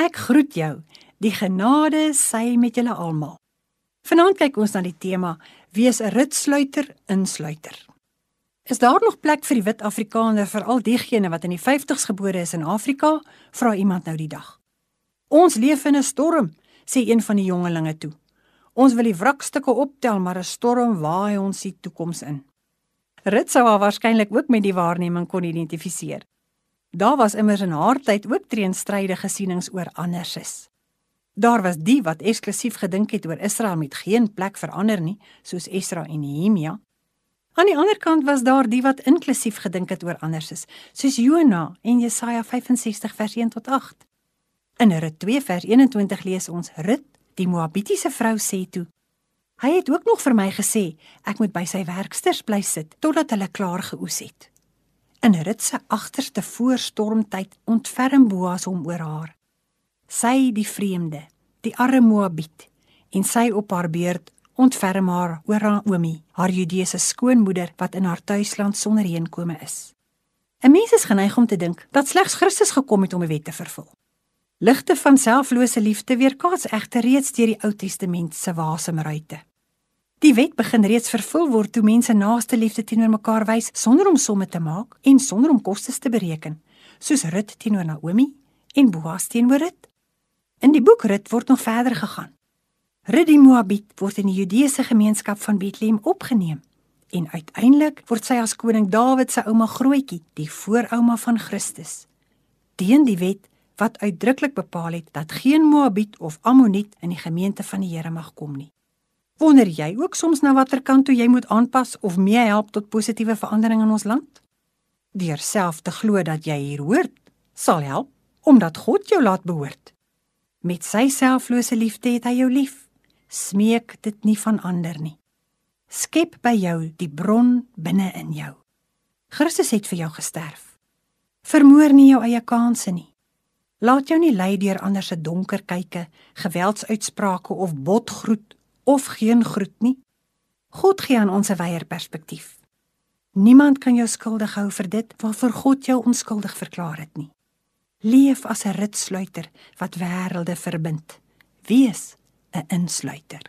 Ek groet jou. Die genade sy met julle almal. Vanaand kyk ons na die tema: Wees 'n ritsluiter, insluiter. Is daar nog plek vir die wit Afrikaner vir al diegene wat in die 50's gebore is in Afrika? Vra iemand nou die dag. Ons leef in 'n storm, sê een van die jongelinge toe. Ons wil die wrakstukke optel, maar 'n storm waai ons die toekoms in. Rit sou waarskynlik ook met die waarneming kon identifiseer. Daar was immers in haar tyd ook teenstrydige sienings oor anderses. Daar was die wat eksklusief gedink het oor Israel met geen plek vir ander nie, soos Esra en Nehemia. Aan die ander kant was daar die wat inklusief gedink het oor anderses, soos Jona en Jesaja 65 vers 1 tot 8. In Rut 2 vers 21 lees ons Rut, die Moabitiese vrou sê toe: Hy het ook nog vir my gesê ek moet by sy werksters bly sit totdat hulle klaar geoes het. In Rut se agterste voorstormtyd ontferm Boas hom oor haar. Sy die vreemde, die arme Moabiet, en sy op haar beurt ontferm haar oor Naomi, haar Judeese skoonmoeder wat in haar tuisland sonder heenkome is. 'n Mens is geneig om te dink dat slegs Christus gekom het om 'n wet te vervul. Ligte van selflose liefde weerkaats egter reeds deur die Ou Testament se wasemruite. Die wet begin reeds vervul word toe mense naaste liefde teenoor mekaar wys sonder om somme te maak en sonder om kostes te bereken, soos Rut teenoor Naomi en Boas teenoor Rut. In die boek Rut word nog verder gegaan. Rut die Moabit word in die Judeese gemeenskap van Bethlehem opgeneem en uiteindelik word sy as koning Dawid se ouma grootjie, die voorouma van Christus. Teen die wet wat uitdruklik bepaal het dat geen Moabit of Ammoniet in die gemeente van die Here mag kom nie. Wonder jy ook soms na watter kant toe jy moet aanpas of mee help tot positiewe verandering in ons land? Deur self te glo dat jy hier hoort, sal help omdat God jou laat behoort. Met sy selflose liefde het hy jou lief. Smeek dit nie van ander nie. Skep by jou die bron binne in jou. Christus het vir jou gesterf. Vermoor nie jou eie kansse nie. Laat jou nie lei deur ander se donker kyke, geweldsuitsprake of botgroet of geen groet nie. God gee aan ons 'n wyeer perspektief. Niemand kan jou skuldig hou vir dit waarvoor God jou onskuldig verklaar het nie. Leef as 'n ritsluiter wat wêrelde verbind. Wees 'n insluiter.